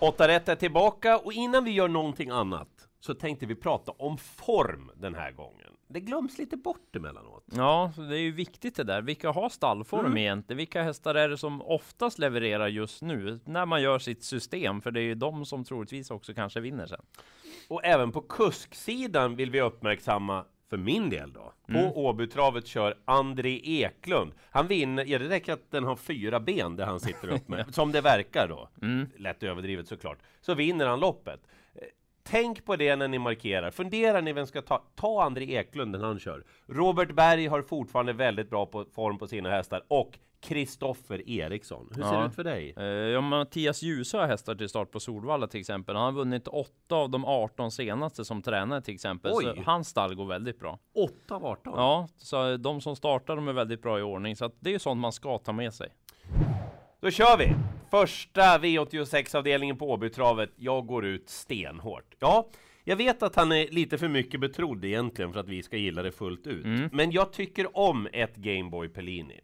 8 rätt är tillbaka och innan vi gör någonting annat så tänkte vi prata om form den här gången. Det glöms lite bort emellanåt. Ja, det är ju viktigt det där. Vilka har stallform mm. egentligen? Vilka hästar är det som oftast levererar just nu när man gör sitt system? För det är ju de som troligtvis också kanske vinner sen. Och även på kusksidan vill vi uppmärksamma för min del då. På mm. Åbytravet kör André Eklund. Han vinner, ja det räcker att den har fyra ben där han sitter upp med, som det verkar då. Mm. Lätt överdrivet såklart. Så vinner han loppet. Tänk på det när ni markerar. Funderar ni vem ska ta? Ta André Eklund när han kör. Robert Berg har fortfarande väldigt bra på, form på sina hästar och Kristoffer Eriksson. Hur ser det ut för dig? Eh, ja, Mattias Djuse har hästar till start på Solvalla till exempel. Han har vunnit åtta av de 18 senaste som tränare till exempel. Oj. Så hans stall går väldigt bra. 8 av 18? Ja, så de som startar de är väldigt bra i ordning. Så det är sånt man ska ta med sig. Då kör vi! Första V86-avdelningen på Åbytravet. Jag går ut stenhårt. Ja, jag vet att han är lite för mycket betrodd egentligen för att vi ska gilla det fullt ut. Mm. Men jag tycker om ett Gameboy Pellini.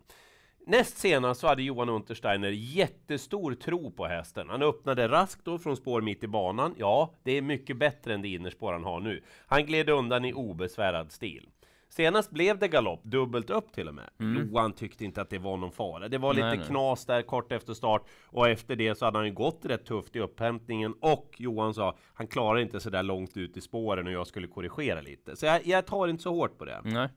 Näst senast så hade Johan Untersteiner jättestor tro på hästen. Han öppnade raskt då från spår mitt i banan. Ja, det är mycket bättre än det innerspår han har nu. Han gled undan i obesvärad stil. Senast blev det galopp, dubbelt upp till och med. Mm. Johan tyckte inte att det var någon fara. Det var lite nej, nej. knas där kort efter start och efter det så hade han ju gått rätt tufft i upphämtningen och Johan sa han klarar inte så där långt ut i spåren och jag skulle korrigera lite. Så jag, jag tar inte så hårt på det. Nej.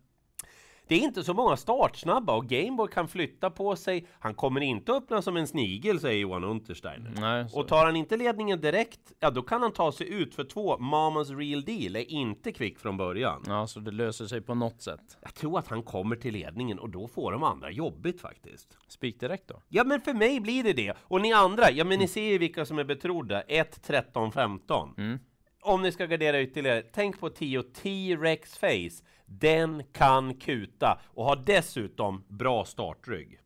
Det är inte så många startsnabba och Gameboy kan flytta på sig. Han kommer inte öppna som en snigel, säger Johan Untersteiner. Nej, och tar han inte ledningen direkt, ja då kan han ta sig ut för två. Mamas Real Deal är inte kvick från början. Ja, så det löser sig på något sätt. Jag tror att han kommer till ledningen och då får de andra jobbigt faktiskt. Spik direkt då? Ja, men för mig blir det det. Och ni andra, ja men ni ser ju vilka som är betrodda. 1, 13, 15. Mm om ni ska gardera ytterligare, tänk på 10 T-Rex Face. Den kan kuta och har dessutom bra startrygg.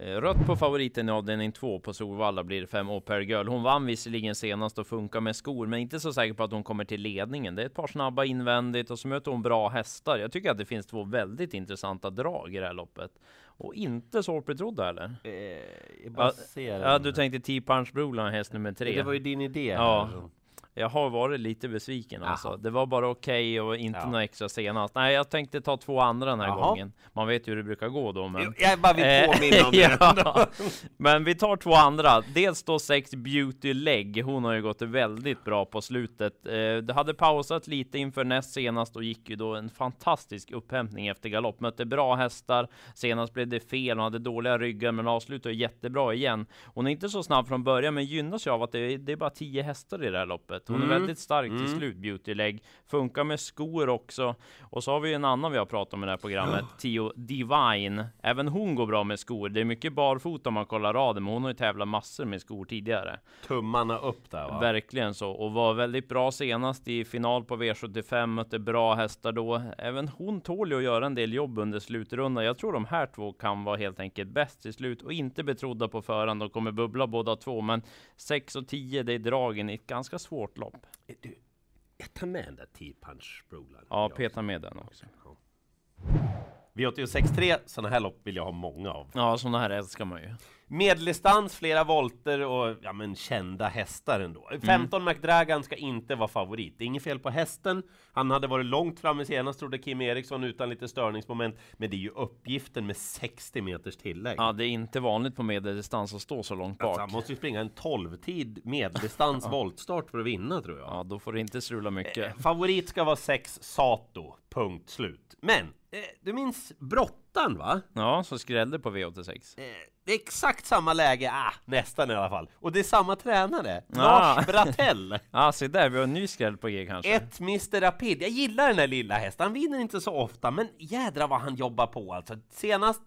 Eh, rött på favoriten i avdelning 2 på Solvalla blir det 5 Oper Girl. Hon vann visserligen senast och funkar med skor, men inte så säker på att hon kommer till ledningen. Det är ett par snabba invändigt och så möter hon bra hästar. Jag tycker att det finns två väldigt intressanta drag i det här loppet. Och inte så betrodda eller? Eh, ja, du tänkte T-Punch Broline häst nummer tre. Det var ju din idé. Ja, jag har varit lite besviken alltså. Det var bara okej okay och inte ja. något extra senast. Nej, jag tänkte ta två andra den här Jaha. gången. Man vet ju hur det brukar gå då. Men... Jag bara vill eh, påminna om det. ja. Men vi tar två andra. Dels då sex Beauty Leg. Hon har ju gått väldigt bra på slutet. Eh, det hade pausat lite inför näst senast och gick ju då en fantastisk upphämtning efter galopp. Mötte bra hästar. Senast blev det fel. Hon hade dåliga ryggar men avslutade jättebra igen. Hon är inte så snabb från början men gynnas ju av att det är, det är bara tio hästar i det här loppet. Hon mm. är väldigt stark till mm. slut, beautylägg. Funkar med skor också. Och så har vi en annan vi har pratat om i det här programmet, Tio Divine. Även hon går bra med skor. Det är mycket barfota om man kollar raden, men hon har ju tävlat massor med skor tidigare. Tummarna upp där va? Verkligen så. Och var väldigt bra senast i final på V75, mötte bra hästar då. Även hon tål ju att göra en del jobb under slutrundan. Jag tror de här två kan vara helt enkelt bäst till slut och inte betrodda på förhand. De kommer bubbla båda två, men 6 och 10, det är dragen i ett ganska svårt lopp. Du, jag tar med den där T-punch Broline. Ja, peta med den också. Ja. V86 sådana här lopp vill jag ha många av. Ja, sådana här älskar man ju. Medeldistans, flera volter och ja, men kända hästar ändå. 15 mm. McDragan ska inte vara favorit. Det är inget fel på hästen. Han hade varit långt framme senast, trodde Kim Eriksson, utan lite störningsmoment. Men det är ju uppgiften med 60 meters tillägg. Ja, det är inte vanligt på medeldistans att stå så långt bak. Alltså, han måste ju springa en 12-tid medeldistans voltstart för att vinna, tror jag. Ja, då får det inte strula mycket. Eh, favorit ska vara 6 Sato, punkt slut. Men Eh, du minns Brottan va? Ja, som skrällde på V86. Eh, det är exakt samma läge, ah, nästan i alla fall. Och det är samma tränare, ah. Lars Bratell. Ja, ah, se där, vi har en ny skräll på G kanske. Ett Mr Rapid. Jag gillar den där lilla hästen. Han vinner inte så ofta, men jädra vad han jobbar på alltså. Senast,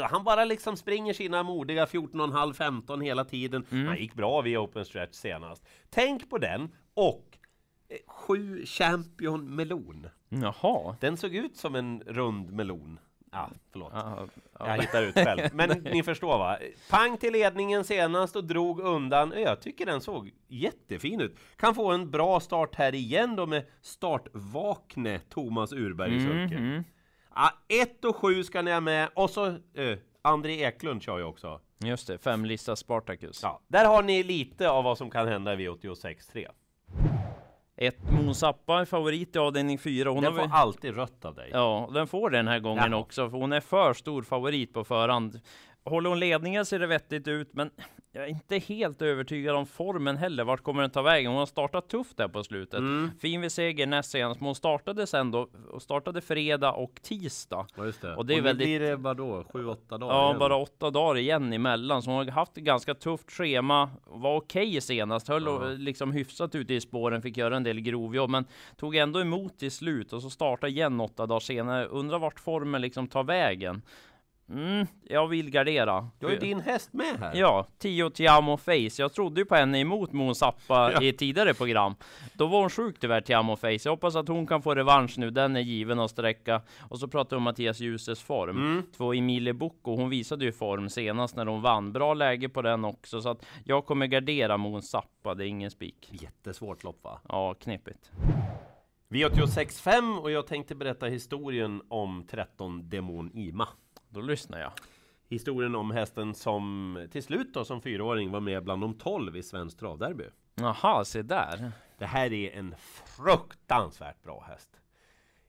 han bara liksom springer sina modiga 14,5-15 hela tiden. Mm. Han gick bra vid Open Stretch senast. Tänk på den och eh, sju Champion Melon. Jaha. Den såg ut som en rund melon. Ja, förlåt. Ja, ja. Jag hittar ut själv. Men ni förstår va? Pang till ledningen senast och drog undan. Jag tycker den såg jättefin ut. Kan få en bra start här igen då med startvakne Thomas Urberg i mm, sulke. Mm. Ja, 1 och 7 ska ni ha med. Och så eh, André Eklund kör ju också. Just det, femlista Spartacus. Ja, där har ni lite av vad som kan hända i V86 3. Ett Moon Zappa är favorit i avdelning 4. Hon Den har får väl... alltid rött av dig. Ja, den får den här gången Ja. också, för hon är för stor favorit på förhand. Håller hon ledningen ser det vettigt ut, men jag är inte helt övertygad om formen heller. Vart kommer den ta vägen? Hon har startat tufft där på slutet. Mm. Fin vid seger näst senast, men hon startade sen då, och startade fredag och tisdag. Ja, just det. Och det är nu väldigt- blir det vadå, sju, åtta dagar? Ja, igen. bara åtta dagar igen emellan, så hon har haft ett ganska tufft schema. Var okej senast, höll Ja. liksom hyfsat ute i spåren, fick göra en del grovjobb, men tog ändå emot till slut och så starta igen åtta dagar senare. Undrar vart formen liksom tar vägen. Mm, jag vill gardera. Du har ju din häst med här. Ja, Tio Tiamo Face. Jag trodde ju på henne emot Moon Zappa Ja. i tidigare program. Då var hon sjuk tyvärr, Tiamo Face. Jag hoppas att hon kan få revansch nu. Den är given att sträcka. Och så pratar vi om Mattias Ljuses form. Mm. Två Emilie Bocco. Hon visade ju form senast när hon vann. Bra läge på den också. Så att jag kommer gardera Moon Zappa. Det är ingen spik. Jättesvårt lopp va? Ja, knepigt. V86.5 och jag tänkte berätta historien om 13 Demon Ima. Då lyssnar jag. Historien om hästen som till slut då som fyraåring var med bland de 12 i Svenskt Travderby. Jaha, se där. Det här är en fruktansvärt bra häst.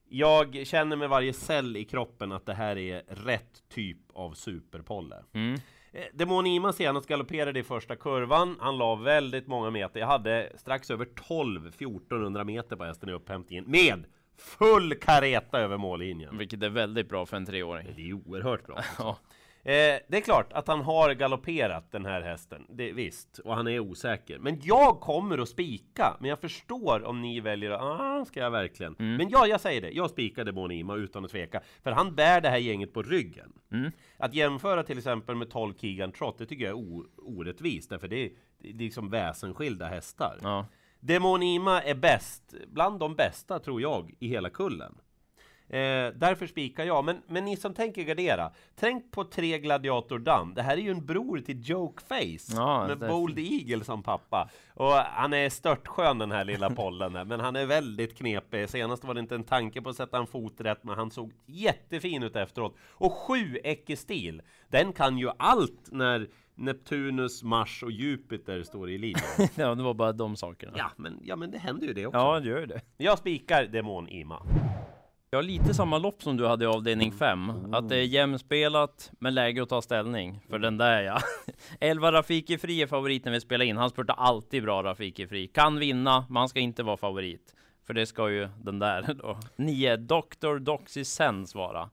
Jag känner med varje cell i kroppen att det här är rätt typ av superpolle. Mm. Eh, Demon Ima senast galopperade i första kurvan. Han la väldigt många meter. Jag hade strax över 12 1400 meter på hästen i upphämtningen med full kareta över mållinjen. Vilket är väldigt bra för en treåring. Det är oerhört bra. Ja. Eh, det är klart att han har galopperat den här hästen, det, visst, och han är osäker. Men jag kommer att spika, men jag förstår om ni väljer att, ah, ska jag verkligen? Mm. Men ja, jag säger det, jag spikade Bonima utan att tveka, för han bär det här gänget på ryggen. Mm. Att jämföra till exempel med 12 Keegan Trott, det tycker jag är orättvist, därför det är, det är liksom väsensskilda hästar. Ja. Demonima är bäst, bland de bästa tror jag, i hela kullen. Eh, därför spikar jag. Men, men ni som tänker gardera, tänk på tre Gladiator Dam. Det här är ju en bror till Jokeface Ja, med Bold Eagle som pappa. Och han är störtskön den här lilla pollen, här, men han är väldigt knepig. Senast var det inte en tanke på att sätta en fot rätt, men han såg jättefin ut efteråt. Och sju Ecke-stil, den kan ju allt när Neptunus, Mars och Jupiter står i linje. ja, det var bara de sakerna. Ja, men, ja, men det händer ju det också. Ja, det gör ju det. Jag spikar Demon Ima. Jag har lite samma lopp som du hade i avdelning 5. Att det är jämspelat, men läge att ta ställning. För den där ja. 11 Rafiki Fri är favorit när vi spelar in. Han spurtar alltid bra Rafiki Fri. Kan vinna, men han ska inte vara favorit. För det ska ju den där då. 9 Dr. Doxy Sense vara.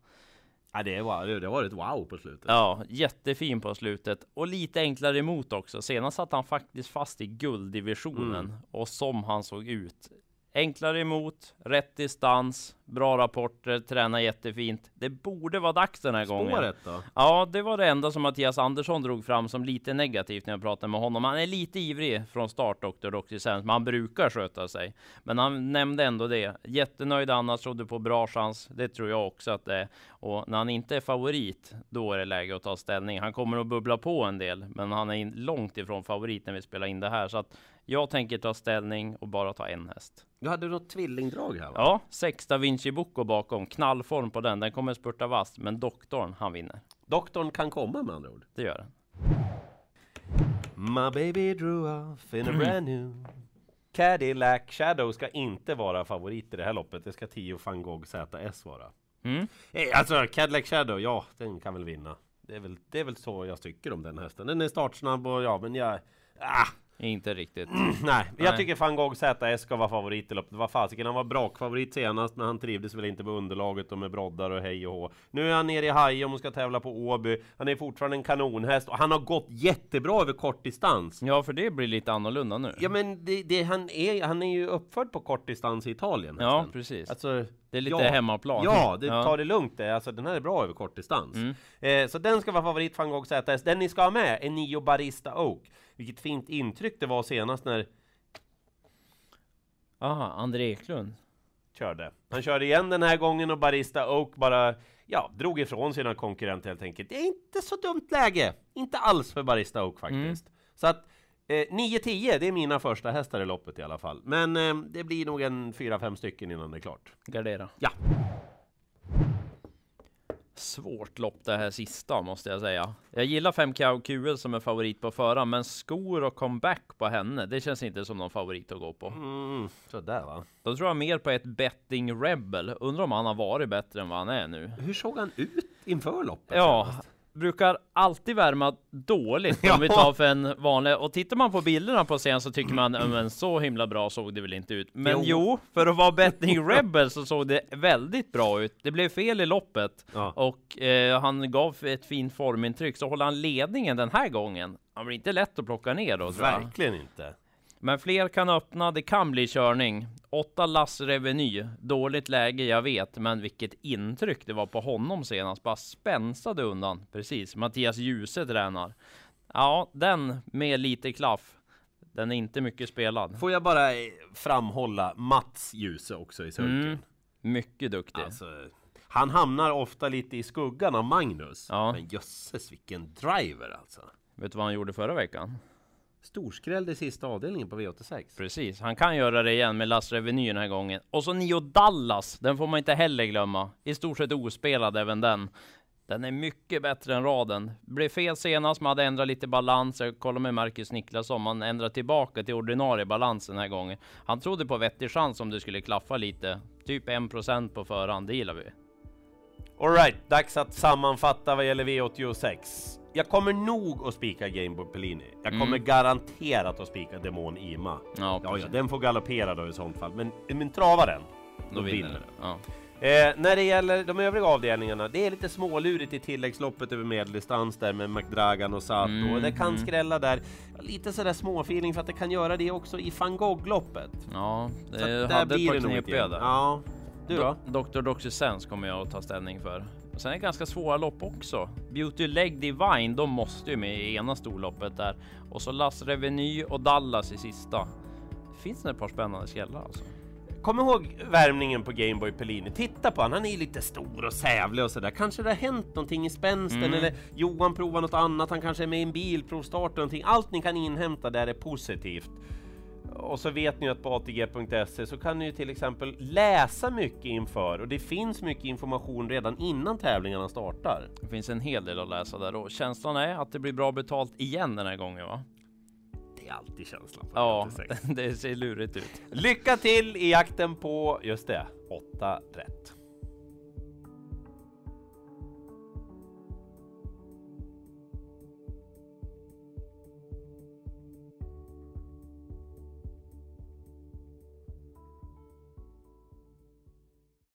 Ja, det var, det var ett wow på slutet. Ja, jättefin på slutet. Och lite enklare emot också. Senast satt han faktiskt fast i gulddivisionen. Och som han såg ut. Enklare emot, rätt distans, bra rapporter, tränar jättefint. Det borde vara dags den här gången. Spåret då? Ja, det var det enda som Mattias Andersson drog fram som lite negativt när jag pratade med honom. Han är lite ivrig från start, Dr. Doxysens, men han brukar sköta sig. Men han nämnde ändå det. Jättenöjd annars, trodde på bra chans. Det tror jag också att det är. Och när han inte är favorit, då är det läge att ta ställning. Han kommer att bubbla på en del, men han är långt ifrån favorit när vi spelar in det här. Så att jag tänker ta ställning och bara ta en häst. Du hade något tvillingdrag här va? Ja, sex Da Vinci Bocco bakom. Knallform på den. Den kommer spurta vast, men doktorn, han vinner. Doktorn kan komma med andra ord. Det gör den. My baby drew off in a brand new Cadillac Shadow ska inte vara favorit i det här loppet. Det ska Tio van Gogh ZS vara. Mm. Eh, Alltså Cadillac Shadow, ja, den kan väl vinna. Det är väl, det är väl så jag tycker om den hästen. Den är startsnabb och ja, men jag... Ah, Inte riktigt. nej, jag Nej. tycker van Gogh ZS ska vara favorit i loppet. Vad fasiken, han var brakfavorit senast, men han trivdes väl inte med underlaget och med broddar och hej och hå. Nu är han nere i Hajom och ska tävla på Åby. Han är fortfarande en kanonhäst och han har gått jättebra över kortdistans. Ja, för det blir lite annorlunda nu. Ja men det, det, han, är, han är ju uppförd på kortdistans i Italien. Ja, precis. Alltså, Det är lite ja. hemmaplan. Ja, det Ja. tar det lugnt det. Alltså den här är bra över kortdistans. Mm. Eh, så den ska vara favorit van Gogh ZS. Den ni ska ha med är Nio Barista Oak. Vilket fint intryck det var senast när Aha, André Eklund. körde. Han körde igen den här gången och Barista Oak bara ja, drog ifrån sina konkurrenter helt enkelt. Det är inte så dumt läge. Inte alls för Barista Oak faktiskt. Så att eh, 9-10, det är mina första hästar i loppet i alla fall. Men eh, det blir nog en 4-5 stycken innan det är klart. Gardera. Ja. svårt lopp det här sista måste jag säga. Jag gillar 5 Cow QL som är favorit på förra, men skor och comeback på henne, det känns inte som någon favorit att gå på. Mm, sådär va. Då tror jag mer på ett betting rebel. Undrar om han har varit bättre än vad han är nu. Hur såg han ut inför loppet? Ja, senast? Brukar alltid värma dåligt Ja. om vi tar för en vanlig. Och tittar man på bilderna på scen så tycker man, "Ja, men så himla bra såg det väl inte ut. Men Jo. jo, för att vara betting rebel så såg det väldigt bra ut. Det blev fel i loppet Ja. och eh, han gav ett fint formintryck. Så håller han ledningen den här gången. Han blir inte lätt att plocka ner då. Verkligen inte. Men fler kan öppna, det kan bli körning. Åtta lass Reveny, dåligt läge jag vet, men vilket intryck det var på honom senast. Bara spänsade undan. Precis, Mattias Djuse tränar. Ja, den med lite klaff. Den är inte mycket spelad. Får jag bara eh, framhålla Mats Djuse också i sulken. Mm, mycket duktig. Alltså, han hamnar ofta lite i skuggan av Magnus. Ja. Men jösses vilken driver alltså. Vet du vad han gjorde förra veckan? Storskräll i sista avdelningen på V86. Precis, han kan göra det igen med Lass Reveny den här gången. Och så Nio Dallas, den får man inte heller glömma. I stort sett ospelad även den. Den är mycket bättre än raden. Blev fel senast, man hade ändrat lite balans. Jag kollade med Marcus Niklasson, man ändrar tillbaka till ordinarie balans den här gången. Han trodde på vettig chans om det skulle klaffa lite. Typ 1% på förhand, det gillar vi. Alright, dags att sammanfatta vad gäller V86. Jag kommer nog att spika Gameboy Pellini. Jag kommer garanterat att spika Demon Ima. Ja, Ja, ja, den får galoppera då i sånt fall. Men, men trava den. Då vinner det. Ja. Eh, när det gäller de övriga avdelningarna, det är lite smålurigt i tilläggsloppet över medeldistans där med McDragan och Sato. Mm, det kan mm. skrälla där. Lite sådär småfeeling för att det kan göra det också i van Gogh-loppet. Ja, det hade ett par knepiga där. Ja, du då? Do- Dr. Doxysens kommer jag att ta ställning för. Och sen är det ganska svåra lopp också. Beauty Leg Divine, de måste ju med i ena storloppet där. Och så Lass Reveny och Dallas i sista. Finns det ett par spännande skrällar alltså? Kom ihåg värmningen på Gameboy Pellini. Titta på han, han är lite stor och sävlig och sådär. Kanske det har hänt någonting i spänsten Mm. eller Johan provar något annat. Han kanske är med i en bilprovstart och någonting. Allt ni kan inhämta där är positivt. Och så vet ni att på ATG.se så kan ni till exempel läsa mycket inför och det finns mycket information redan innan tävlingarna startar. Det finns en hel del att läsa där och känslan är att det blir bra betalt igen den här gången va? Det är alltid känslan. Ja, V86. det ser lurigt ut. Lycka till i jakten på just det, 8 rätt.